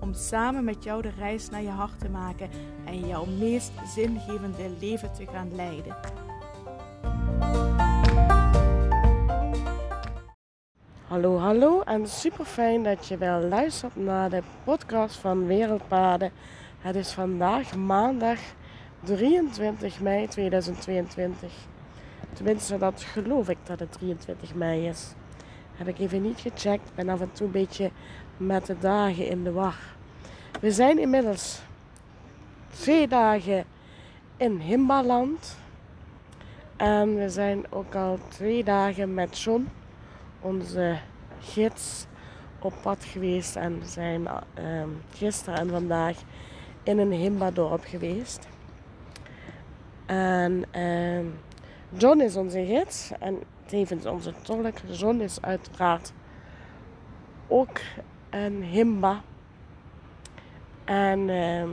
Om samen met jou de reis naar je hart te maken en jouw meest zingevende leven te gaan leiden. Hallo, hallo en super fijn dat je wel luistert naar de podcast van Wereldpaden. Het is vandaag maandag 23 mei 2022. Tenminste, dat geloof ik dat het 23 mei is. Heb ik even niet gecheckt. Ben af en toe een beetje met de dagen in de war. We zijn inmiddels twee dagen in Himbaland. En we zijn ook al twee dagen met John, onze gids, op pad geweest. En zijn uh, gisteren en vandaag in een Himba-dorp geweest. En uh, John is onze gids en tevens onze tolk. John is uiteraard ook een Himba. En uh,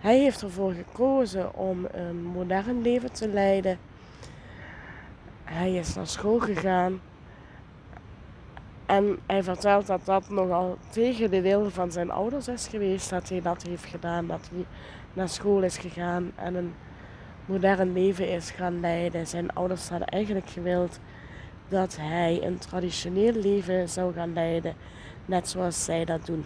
hij heeft ervoor gekozen om een modern leven te leiden. Hij is naar school gegaan. En hij vertelt dat dat nogal tegen de wil van zijn ouders is geweest. Dat hij dat heeft gedaan. Dat hij naar school is gegaan en een modern leven is gaan leiden. Zijn ouders hadden eigenlijk gewild dat hij een traditioneel leven zou gaan leiden. Net zoals zij dat doen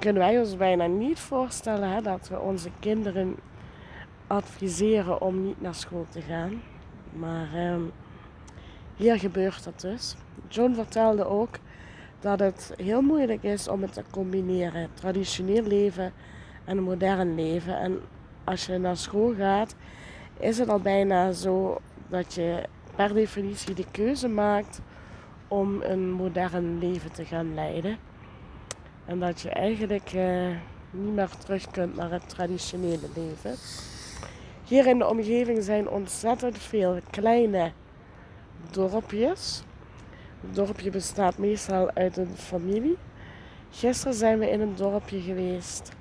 kunnen wij ons bijna niet voorstellen hè, dat we onze kinderen adviseren om niet naar school te gaan. Maar ehm, hier gebeurt dat dus. John vertelde ook dat het heel moeilijk is om het te combineren. Traditioneel leven en modern leven. En als je naar school gaat, is het al bijna zo dat je per definitie de keuze maakt om een modern leven te gaan leiden. En dat je eigenlijk uh, niet meer terug kunt naar het traditionele leven. Hier in de omgeving zijn ontzettend veel kleine dorpjes. Het dorpje bestaat meestal uit een familie. Gisteren zijn we in een dorpje geweest.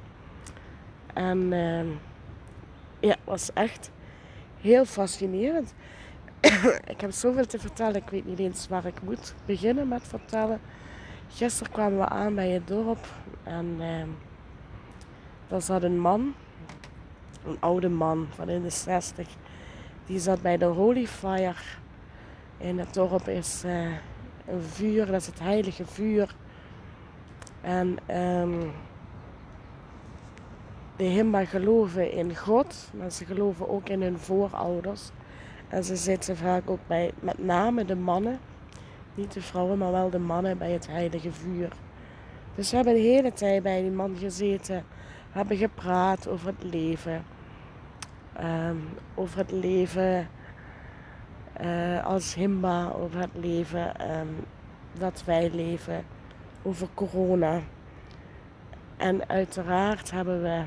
En uh, ja, het was echt heel fascinerend. ik heb zoveel te vertellen, ik weet niet eens waar ik moet beginnen met vertellen. Gisteren kwamen we aan bij het dorp en eh, daar zat een man, een oude man van in de 60, die zat bij de Holy Fire. In het dorp is uh, een vuur, dat is het heilige vuur. En um, de Himba geloven in God, maar ze geloven ook in hun voorouders. En ze zitten vaak ook bij met name de mannen niet de vrouwen, maar wel de mannen bij het heilige vuur. Dus we hebben de hele tijd bij die man gezeten, hebben gepraat over het leven. Um, over het leven uh, als Himba, over het leven um, dat wij leven, over corona. En uiteraard hebben we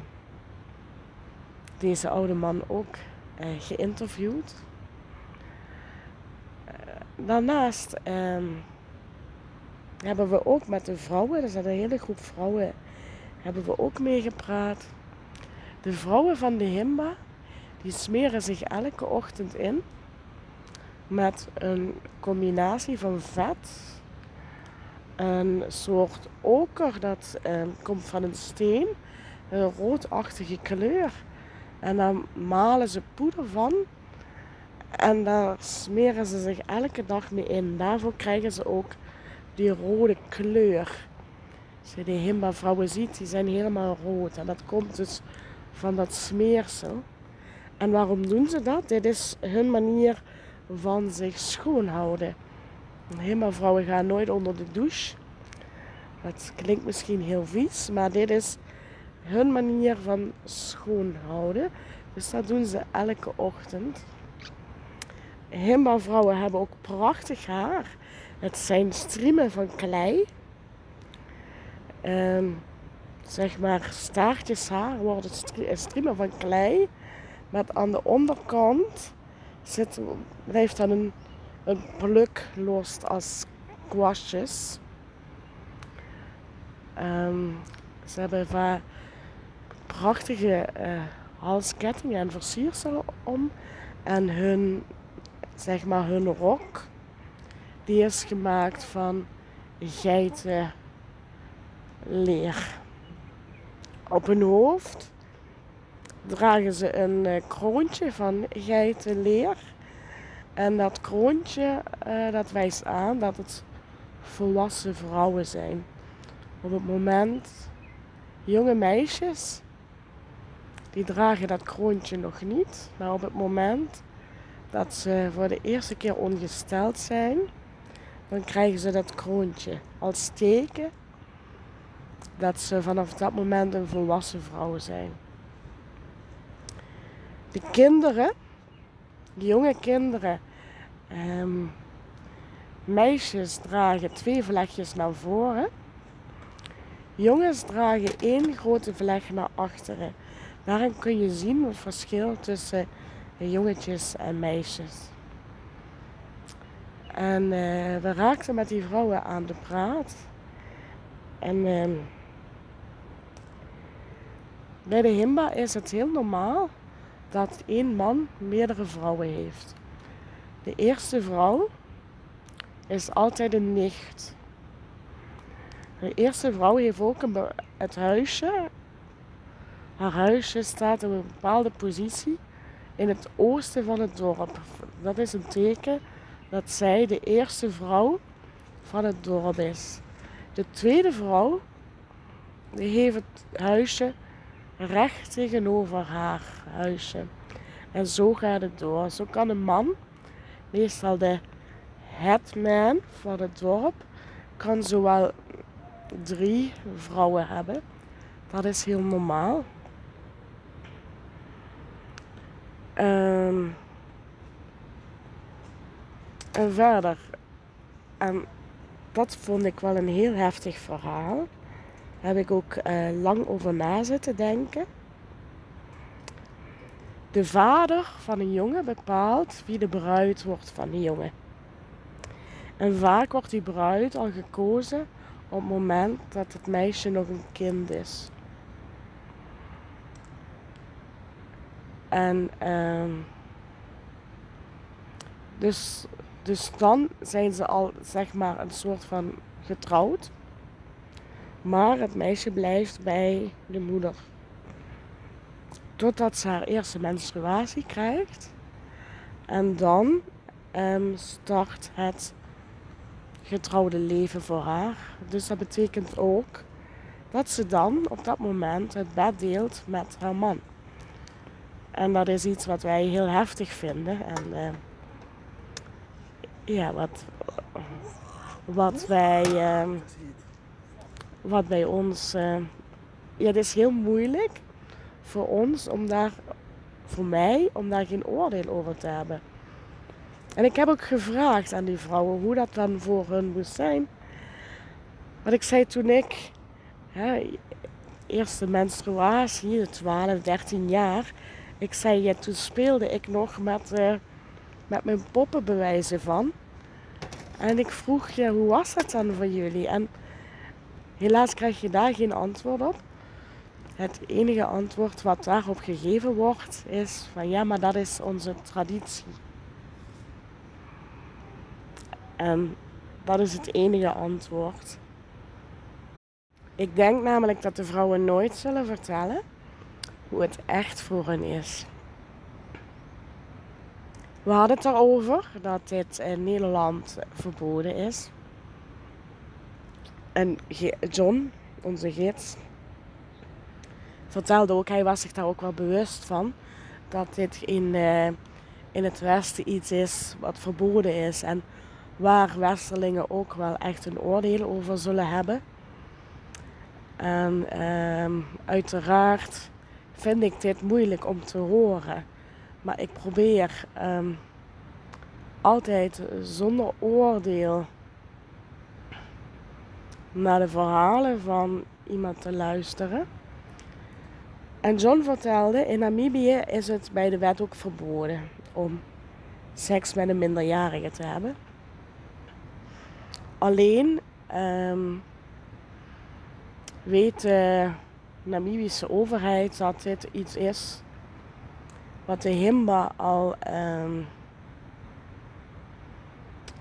deze oude man ook uh, geïnterviewd daarnaast ehm, hebben we ook met de vrouwen, er zat een hele groep vrouwen, hebben we ook meegepraat. De vrouwen van de Himba, die smeren zich elke ochtend in met een combinatie van vet, een soort oker dat ehm, komt van een steen, een roodachtige kleur. En dan malen ze poeder van en daar smeren ze zich elke dag mee in. Daarvoor krijgen ze ook die rode kleur. Als je die Himba vrouwen ziet, die zijn helemaal rood. En dat komt dus van dat smeersel. En waarom doen ze dat? Dit is hun manier van zich schoonhouden. Himba vrouwen gaan nooit onder de douche. Dat klinkt misschien heel vies, maar dit is hun manier van schoonhouden. Dus dat doen ze elke ochtend. Himba-vrouwen hebben ook prachtig haar. Het zijn striemen van klei. Um, zeg maar staartjes haar worden striemen van klei. Met aan de onderkant zit, blijft dan een, een pluk los als kwastjes. Um, ze hebben vaak prachtige uh, halskettingen en versierselen om. En hun, zeg maar, hun rok, die is gemaakt van geitenleer. Op hun hoofd dragen ze een uh, kroontje van geitenleer. En dat kroontje, uh, dat wijst aan dat het volwassen vrouwen zijn. Op het moment, jonge meisjes, die dragen dat kroontje nog niet. Maar op het moment dat ze voor de eerste keer ongesteld zijn, dan krijgen ze dat kroontje als teken dat ze vanaf dat moment een volwassen vrouw zijn. De kinderen, de jonge kinderen, um, meisjes dragen twee vlechtjes naar voren. Jongens dragen één grote vlecht naar achteren. Daarin kun je zien het verschil tussen jongetjes en meisjes. En uh, we raakten met die vrouwen aan de praat. En uh, bij de Himba is het heel normaal dat één man meerdere vrouwen heeft. De eerste vrouw is altijd een nicht. De eerste vrouw heeft ook een het huisje. Haar huisje staat op een bepaalde positie in het oosten van het dorp. Dat is een teken dat zij de eerste vrouw van het dorp is. De tweede vrouw die heeft het huisje recht tegenover haar huisje. En zo gaat het door. Zo kan een man, meestal de headman van het dorp, kan zowel drie vrouwen hebben. Dat is heel normaal. Um, en verder, en dat vond ik wel een heel heftig verhaal. Daar heb ik ook uh, lang over na zitten denken. De vader van een jongen bepaalt wie de bruid wordt van die jongen. En vaak wordt die bruid al gekozen op het moment dat het meisje nog een kind is. En uh, dus, dus dan zijn ze al zeg maar een soort van getrouwd. Maar het meisje blijft bij de moeder. Totdat ze haar eerste menstruatie krijgt. En dan um, start het getrouwde leven voor haar. Dus dat betekent ook dat ze dan op dat moment het bed deelt met haar man. En dat is iets wat wij heel heftig vinden. En uh, ja, wat, wat wij. Uh, wat bij ons. Uh, ja, het is heel moeilijk voor ons om daar. Voor mij om daar geen oordeel over te hebben. En ik heb ook gevraagd aan die vrouwen hoe dat dan voor hun moest zijn. Wat ik zei toen ik, hè, eerste menstruatie, 12, 13 jaar. Ik zei, ja, toen speelde ik nog met, uh, met mijn poppenbewijzen van. En ik vroeg, ja, hoe was dat dan voor jullie? En helaas krijg je daar geen antwoord op. Het enige antwoord wat daarop gegeven wordt is van ja, maar dat is onze traditie. En dat is het enige antwoord. Ik denk namelijk dat de vrouwen nooit zullen vertellen hoe het echt voor hen is. We hadden het erover dat dit in Nederland verboden is. En John, onze gids, vertelde ook, hij was zich daar ook wel bewust van, dat dit in, uh, in het Westen iets is wat verboden is. En waar Westerlingen ook wel echt een oordeel over zullen hebben. En uh, uiteraard vind ik dit moeilijk om te horen. Maar ik probeer um, altijd zonder oordeel naar de verhalen van iemand te luisteren. En John vertelde, in Namibië is het bij de wet ook verboden om seks met een minderjarige te hebben. Alleen um, weet de Namibische overheid dat dit iets is wat de Himba al, um,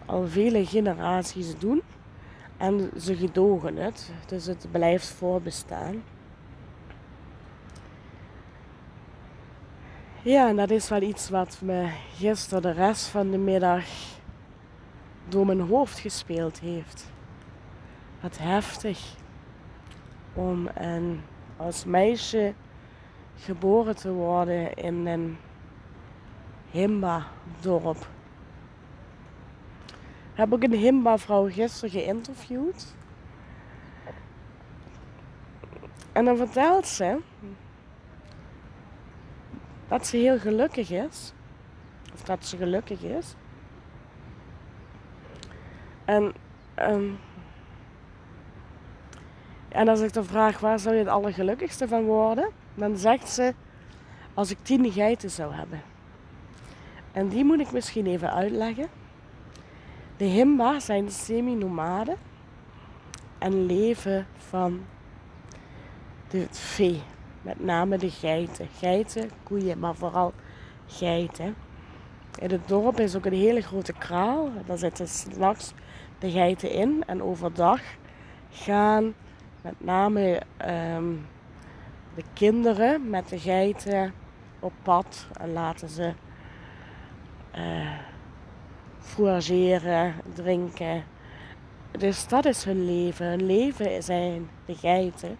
al vele generaties doen. En ze gedogen het, dus het blijft voorbestaan. Ja, en dat is wel iets wat me gisteren de rest van de middag door mijn hoofd gespeeld heeft. Wat heftig om een, als meisje geboren te worden in een Himba-dorp. Ik heb ook een Himba-vrouw gisteren geïnterviewd. En dan vertelt ze dat ze heel gelukkig is. Of dat ze gelukkig is. En, um, en als ik dan vraag waar zou je het allergelukkigste van worden, dan zegt ze als ik tien geiten zou hebben. En die moet ik misschien even uitleggen. De Himba zijn semi-nomaden en leven van de vee. Met name de geiten. Geiten, koeien, maar vooral geiten. In het dorp is ook een hele grote kraal. Daar zitten s'nachts de geiten in. En overdag gaan met name ehm, de kinderen met de geiten op pad en laten ze uh, drinken. Dus dat is hun leven. Hun leven zijn de geiten.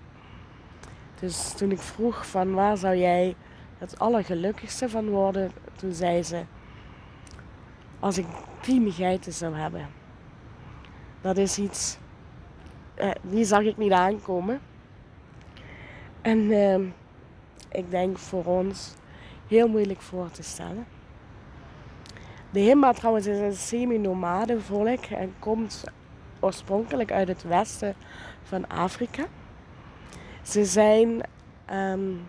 Dus toen ik vroeg van waar zou jij het allergelukkigste van worden, toen zei ze, als ik tien geiten zou hebben. Dat is iets, die zag ik niet aankomen. En eh, ik denk voor ons heel moeilijk voor te stellen. De Himba trouwens is een semi-nomade volk en komt oorspronkelijk uit het westen van Afrika. Ze zijn, um,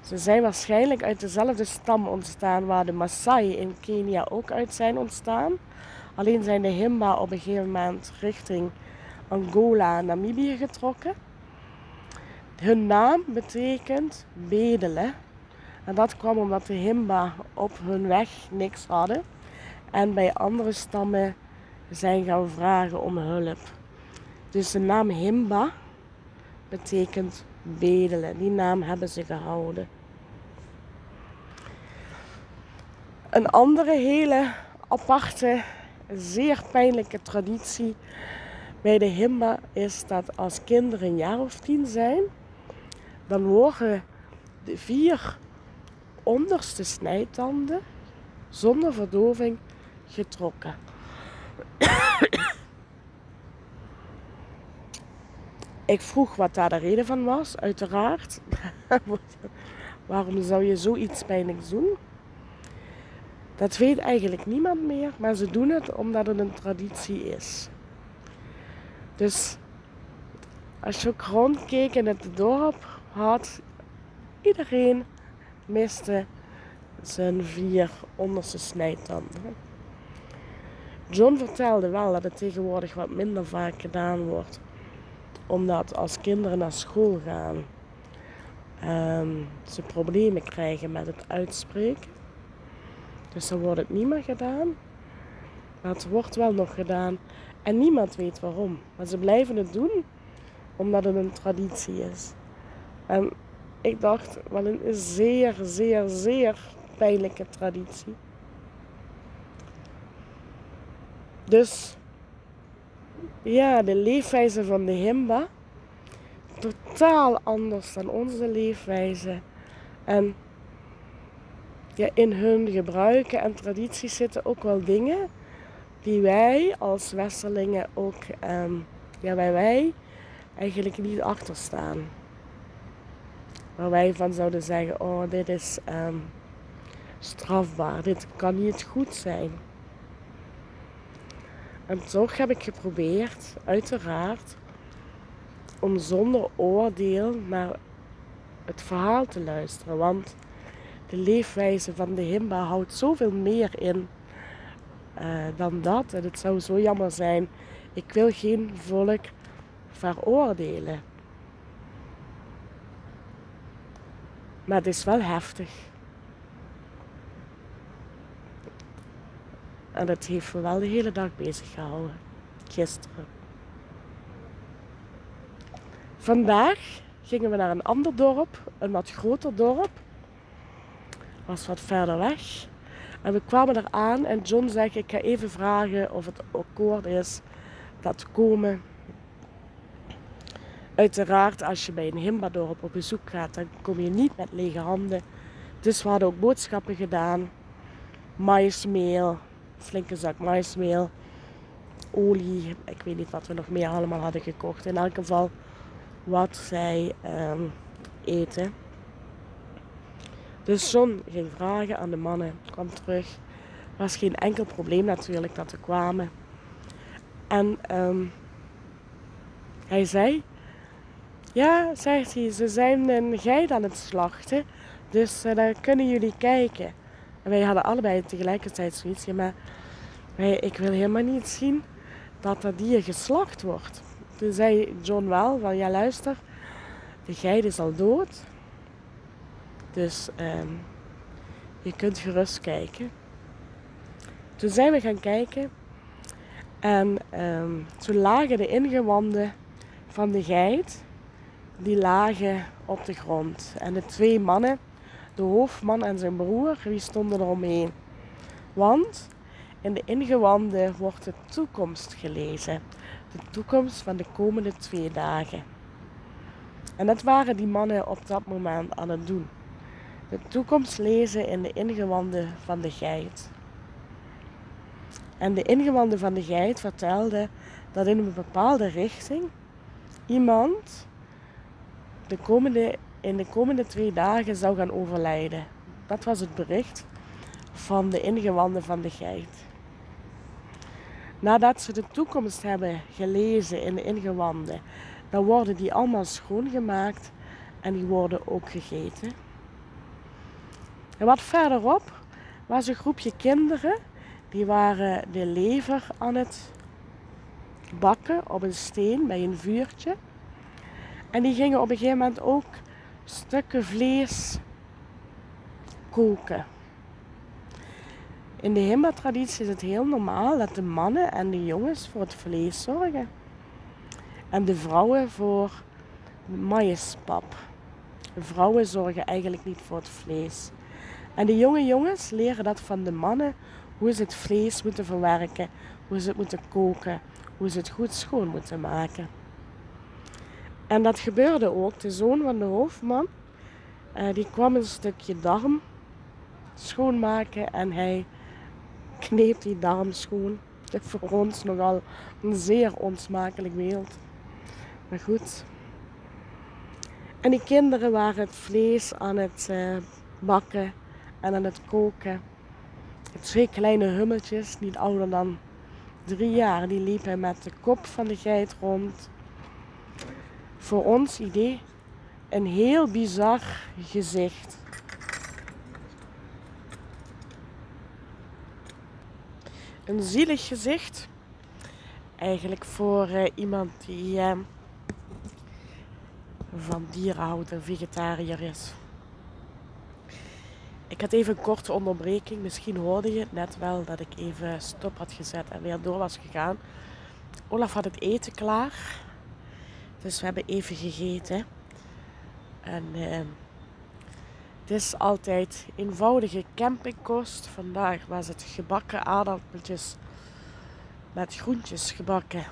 ze zijn waarschijnlijk uit dezelfde stam ontstaan waar de Maasai in Kenia ook uit zijn ontstaan. Alleen zijn de Himba op een gegeven moment richting Angola en Namibië getrokken. Hun naam betekent bedelen. En dat kwam omdat de Himba op hun weg niks hadden. En bij andere stammen zijn gaan vragen om hulp. Dus de naam Himba betekent bedelen. Die naam hebben ze gehouden. Een andere hele aparte, zeer pijnlijke traditie bij de Himba is dat als kinderen een jaar of tien zijn, dan worden de vier onderste snijtanden zonder verdoving getrokken. Ik vroeg wat daar de reden van was, uiteraard. Waarom zou je zoiets pijnlijks doen? Dat weet eigenlijk niemand meer, maar ze doen het omdat het een traditie is. Dus als je ook rondkeek in het dorp, had iedereen miste zijn vier onderste snijtanden. John vertelde wel dat het tegenwoordig wat minder vaak gedaan wordt omdat als kinderen naar school gaan, um, ze problemen krijgen met het uitspreken. Dus dan wordt het niet meer gedaan. Het wordt wel nog gedaan. En niemand weet waarom. Maar ze blijven het doen omdat het een traditie is. En ik dacht, wat een zeer, zeer, zeer pijnlijke traditie. Dus ja, de leefwijze van de Himba. Totaal anders dan onze leefwijze. En ja, in hun gebruiken en tradities zitten ook wel dingen die wij als Westerlingen ook, um, ja, waar wij eigenlijk niet achter staan. Waar wij van zouden zeggen, oh dit is um, strafbaar, dit kan niet goed zijn. En toch heb ik geprobeerd, uiteraard, om zonder oordeel naar het verhaal te luisteren. Want de leefwijze van de Himba houdt zoveel meer in dan dat. En het zou zo jammer zijn. Ik wil geen volk veroordelen. Maar het is wel heftig. En dat heeft me wel de hele dag bezig gehouden. Gisteren. Vandaag gingen we naar een ander dorp, een wat groter dorp. Was wat verder weg. En we kwamen er aan en John zei: Ik ga even vragen of het akkoord is dat komen. Uiteraard, als je bij een Himba-dorp op bezoek gaat, dan kom je niet met lege handen. Dus we hadden ook boodschappen gedaan: maïsmeel, flinke zak maïsmeel, olie. Ik weet niet wat we nog meer allemaal hadden gekocht. In elk geval wat zij um, eten. Dus John ging vragen aan de mannen, kwam terug. Was geen enkel probleem natuurlijk dat ze kwamen. En um, hij zei, ja, zegt hij, ze zijn een geit aan het slachten, dus uh, daar kunnen jullie kijken. En wij hadden allebei tegelijkertijd zoiets, maar wij, ik wil helemaal niet zien dat dat dier geslacht wordt. Toen zei John wel van ja luister, de geit is al dood. Dus um, je kunt gerust kijken. Toen zijn we gaan kijken en um, toen lagen de ingewanden van de geit, die lagen op de grond. En de twee mannen, de hoofdman en zijn broer, die stonden eromheen. Want in de ingewanden wordt de toekomst gelezen de toekomst van de komende twee dagen. En dat waren die mannen op dat moment aan het doen. De toekomst lezen in de ingewanden van de geit. En de ingewanden van de geit vertelde dat in een bepaalde richting iemand de komende, in de komende twee dagen zou gaan overlijden. Dat was het bericht van de ingewanden van de geit. Nadat ze de toekomst hebben gelezen in de ingewanden, dan worden die allemaal schoongemaakt en die worden ook gegeten. En wat verderop was een groepje kinderen, die waren de lever aan het bakken op een steen bij een vuurtje. En die gingen op een gegeven moment ook stukken vlees koken. In de Himba-traditie is het heel normaal dat de mannen en de jongens voor het vlees zorgen. En de vrouwen voor maïspap. Vrouwen zorgen eigenlijk niet voor het vlees. En de jonge jongens leren dat van de mannen hoe ze het vlees moeten verwerken, hoe ze het moeten koken, hoe ze het goed schoon moeten maken. En dat gebeurde ook. De zoon van de hoofdman, eh, die kwam een stukje darm schoonmaken en hij kneep die darm schoon. Dat is voor ons nogal een zeer onsmakelijk beeld. Maar goed. En die kinderen waren het vlees aan het uh, bakken en aan het koken. Twee kleine hummeltjes, niet ouder dan drie jaar, die liepen met de kop van de geit rond. Voor ons idee een heel bizar gezicht. een zielig gezicht. Eigenlijk voor uh, iemand die uh, van dieren houdt en vegetariër is. Ik had even een korte onderbreking. Misschien hoorde je het net wel dat ik even stop had gezet en weer door was gegaan. Olaf had het eten klaar. Dus we hebben even gegeten. En uh, het is altijd eenvoudige campingkost. Vandaag was het gebakken aardappeltjes met groentjes gebakken.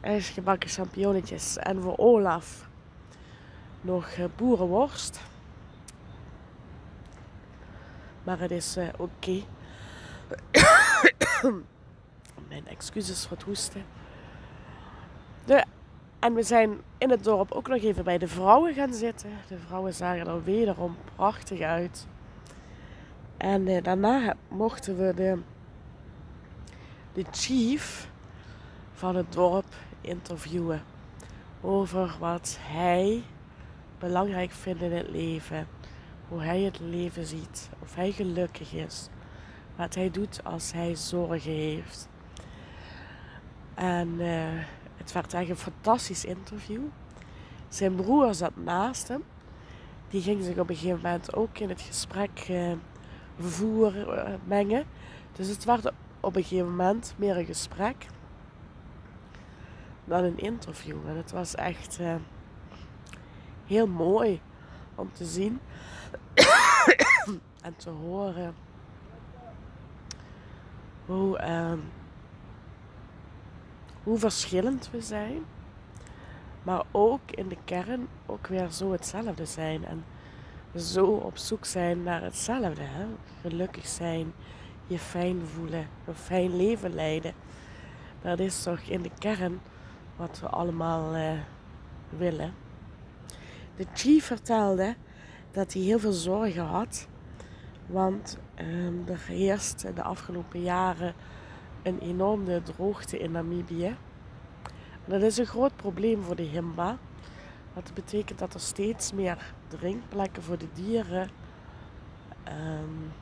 is gebakken champignonnetjes. En voor Olaf nog eh, boerenworst. Maar het is uh, oké. Mijn excuses voor het hoesten. De en we zijn in het dorp ook nog even bij de vrouwen gaan zitten. De vrouwen zagen er wederom prachtig uit. En eh, daarna mochten we de, de chief van het dorp interviewen over wat hij belangrijk vindt in het leven. Hoe hij het leven ziet. Of hij gelukkig is. Wat hij doet als hij zorgen heeft. En uh, het werd echt een fantastisch interview. Zijn broer zat naast hem. Die ging zich op een gegeven moment ook in het gesprek uh, voeren, uh, mengen. Dus het werd op een gegeven moment meer een gesprek dan een interview. En het was echt heel mooi om te zien en te horen hoe, uh, hoe verschillend we zijn. Maar ook in de kern ook weer zo hetzelfde zijn. En zo op zoek zijn naar hetzelfde. Hè? Gelukkig zijn, je fijn voelen, een fijn leven leiden. Dat is toch in de kern wat we allemaal uh, willen. De chief vertelde dat hij heel veel zorgen had. Want um, er heerst de afgelopen jaren een enorme droogte in Namibië. Dat is een groot probleem voor de Himba. Dat betekent dat er steeds meer drinkplekken voor de dieren um,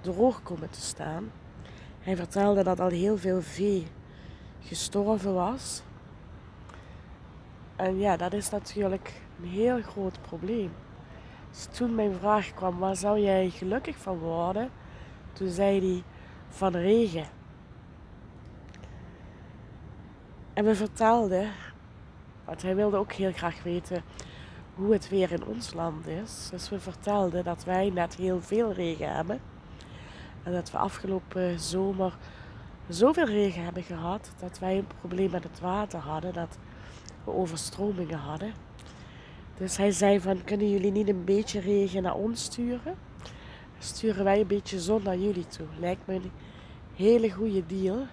droog komen te staan. Hij vertelde dat al heel veel vee gestorven was. En ja, dat is natuurlijk een heel groot probleem. Dus toen mijn vraag kwam, waar zou jij gelukkig van worden? Toen zei hij, van regen. En we vertelden, want hij wilde ook heel graag weten hoe het weer in ons land is. Dus we vertelden dat wij net heel veel regen hebben. En dat we afgelopen zomer zoveel regen hebben gehad dat wij een probleem met het water hadden, dat we overstromingen hadden. Dus hij zei van, kunnen jullie niet een beetje regen naar ons sturen? sturen wij een beetje zon naar jullie toe. Lijkt me een hele goede deal.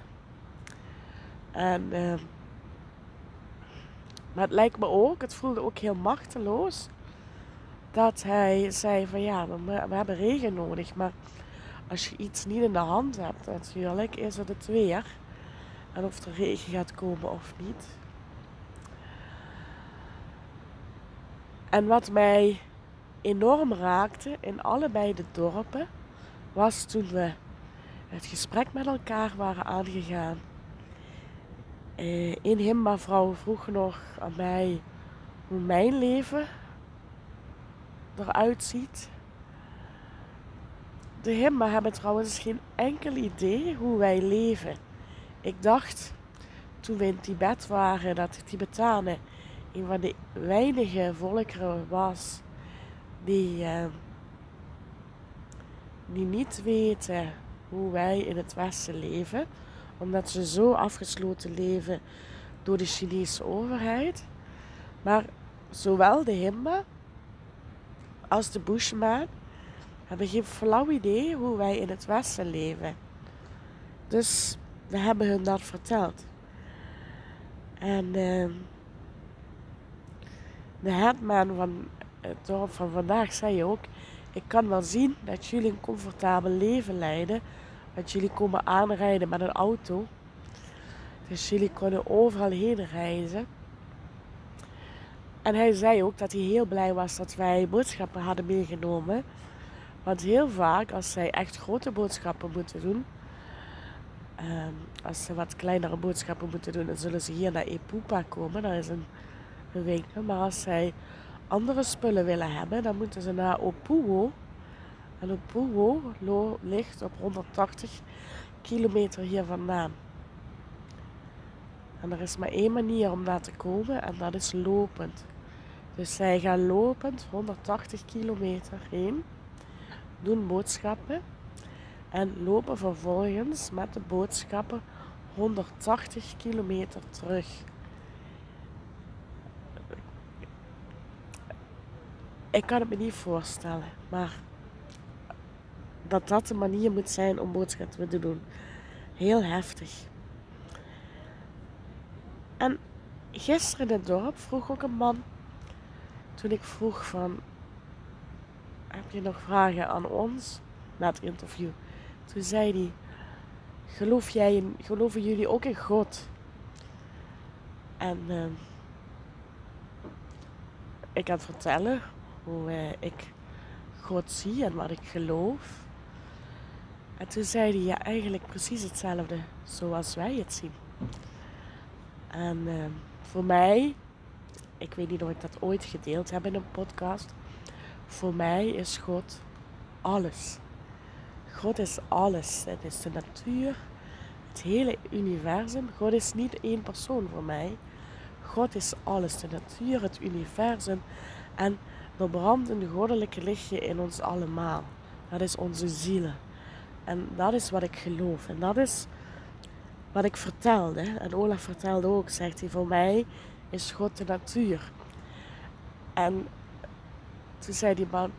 En, uh, maar het lijkt me ook, het voelde ook heel machteloos, dat hij zei van ja, we, we hebben regen nodig, maar als je iets niet in de hand hebt, natuurlijk, is het het weer. En of er regen gaat komen of niet. En wat mij enorm raakte in allebei de dorpen, was toen we het gesprek met elkaar waren aangegaan. In eh, Himba vrouw vroeg nog aan mij hoe mijn leven eruit ziet. De Himba hebben trouwens geen enkel idee hoe wij leven. Ik dacht toen we in Tibet waren dat de Tibetanen een van de weinige volkeren was die, uh, die niet weten hoe wij in het Westen leven, omdat ze zo afgesloten leven door de Chinese overheid. Maar zowel de Himba als de Bushman hebben geen flauw idee hoe wij in het Westen leven. Dus we hebben hun dat verteld. En uh, de headman van het dorp van vandaag zei ook: Ik kan wel zien dat jullie een comfortabel leven leiden. Dat jullie komen aanrijden met een auto. Dus jullie kunnen overal heen reizen. En hij zei ook dat hij heel blij was dat wij boodschappen hadden meegenomen. Want heel vaak, als zij echt grote boodschappen moeten doen, um, als ze wat kleinere boodschappen moeten doen, dan zullen ze hier naar Epupa komen. Dat is een, Maar als zij andere spullen willen hebben, dan moeten ze naar Opuwo. En Opuwo ligt op 180 kilometer hier vandaan. En er is maar één manier om daar te komen en dat is lopend. Dus zij gaan lopend 180 kilometer heen doen boodschappen en lopen vervolgens met de boodschappen 180 kilometer terug. Ik kan het me niet voorstellen, maar dat dat de manier moet zijn om boodschappen te doen. Heel heftig. En gisteren in het dorp vroeg ook een man, toen ik vroeg van heb je nog vragen aan ons? Na het interview. Toen zei hij, geloof jij geloven jullie ook in God? En ehm, ik kan vertellen hoe eh, ik God zie en wat ik geloof. En toen zei hij ja, eigenlijk precies hetzelfde zoals wij het zien. En ehm, voor mij, ik weet niet of ik dat ooit gedeeld heb in een podcast. Voor mij is God alles. God is alles. Het is de natuur, het hele universum. God is niet één persoon voor mij. God is alles. De natuur, het universum en de brandende goddelijke lichtje in ons allemaal. Dat is onze zielen. En dat is wat ik geloof. En dat is wat ik vertelde. En Olaf vertelde ook, zegt hij, voor mij is God de natuur. En toen zei die man,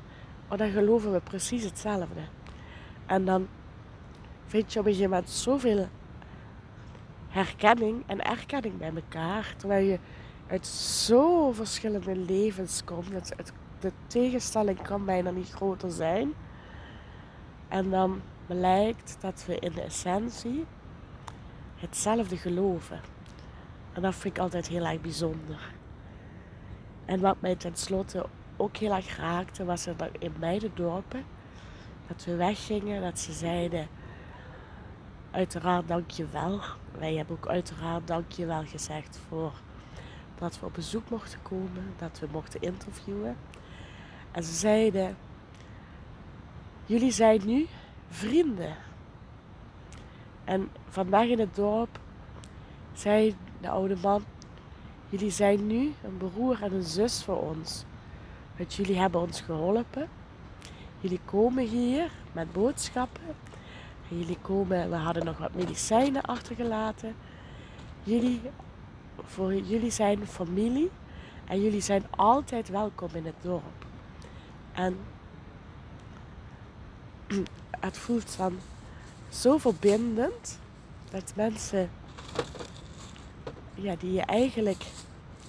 oh, dan geloven we precies hetzelfde. En dan vind je op een gegeven moment zoveel herkenning en erkenning bij elkaar. Terwijl je uit zo verschillende levens komt. Het, de tegenstelling kan bijna niet groter zijn. En dan blijkt dat we in de essentie hetzelfde geloven. En dat vind ik altijd heel erg bijzonder. En wat mij tenslotte ook heel erg raakte, was er in beide dorpen dat we weggingen, dat ze zeiden: Uiteraard dank je wel. Wij hebben ook uiteraard dank je wel gezegd voor dat we op bezoek mochten komen, dat we mochten interviewen. En ze zeiden: Jullie zijn nu vrienden. En vandaag in het dorp zei de oude man: Jullie zijn nu een broer en een zus voor ons. Want jullie hebben ons geholpen. Jullie komen hier met boodschappen. En jullie komen, we hadden nog wat medicijnen achtergelaten. Jullie, voor jullie zijn familie. En jullie zijn altijd welkom in het dorp. En het voelt dan zo verbindend dat mensen ja, die je eigenlijk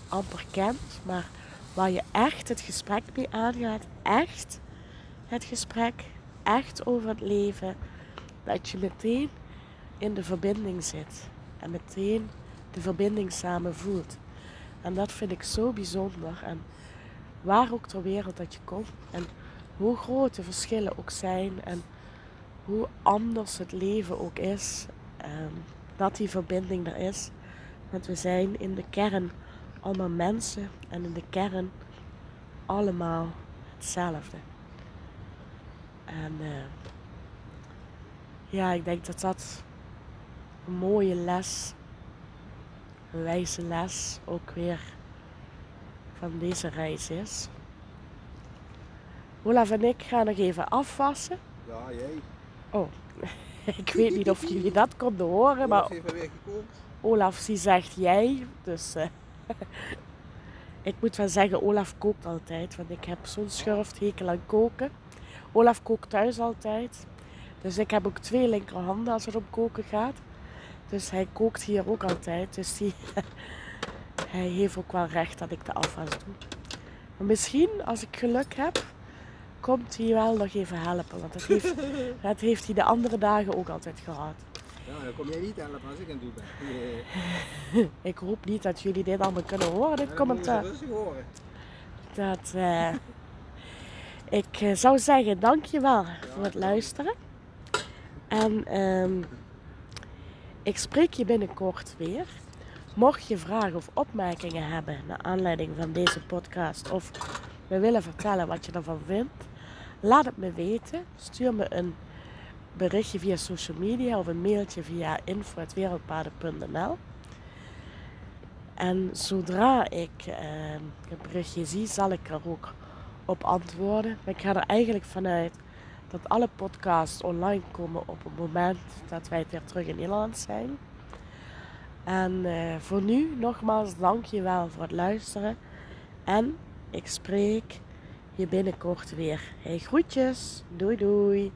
amper kent, maar waar je echt het gesprek mee aangaat, echt het gesprek, echt over het leven, dat je meteen in de verbinding zit en meteen de verbinding samen voelt. En dat vind ik zo bijzonder. En waar ook ter wereld dat je komt en hoe groot de verschillen ook zijn en hoe anders het leven ook is, dat die verbinding er is. Want we zijn in de kern allemaal mensen en in de kern allemaal hetzelfde. En uh, ja, ik denk dat dat een mooie les, een wijze les ook weer van deze reis is. Olaf en ik gaan nog even afwassen. Ja, jij. Oh, ik weet niet of jullie dat konden horen, maar Olaf heeft weer gekookt. Olaf die zegt jij. Dus eh, ik moet wel zeggen, Olaf kookt altijd. Want ik heb zo'n schurfthekel aan koken. Olaf kookt thuis altijd. Dus ik heb ook twee linkerhanden als het om koken gaat. Dus hij kookt hier ook altijd. Dus die, hij heeft ook wel recht dat ik de afwas doe. Maar misschien, als ik geluk heb, komt hij wel nog even helpen. Want dat heeft, dat heeft hij de andere dagen ook altijd gehad. Ja, dan kom jij niet helpen als ik aan het doen ben. Ik hoop niet dat jullie dit allemaal kunnen horen, dit dan commentaar. horen. Dat, eh, ik eh, zou zeggen, dankjewel voor het luisteren. En ehm, ik spreek je binnenkort weer. Mocht je vragen of opmerkingen hebben naar aanleiding van deze podcast of me willen vertellen wat je ervan vindt, laat het me weten. Stuur me een berichtje via social media of een mailtje via info.wereldpaden.nl. En zodra ik eh, het berichtje zie, zal ik er ook op antwoorden. Maar ik ga er eigenlijk vanuit dat alle podcasts online komen op het moment dat wij weer terug in Nederland zijn. En eh, voor nu nogmaals dankjewel voor het luisteren. En ik spreek je binnenkort weer. Hey, groetjes. Doei doei.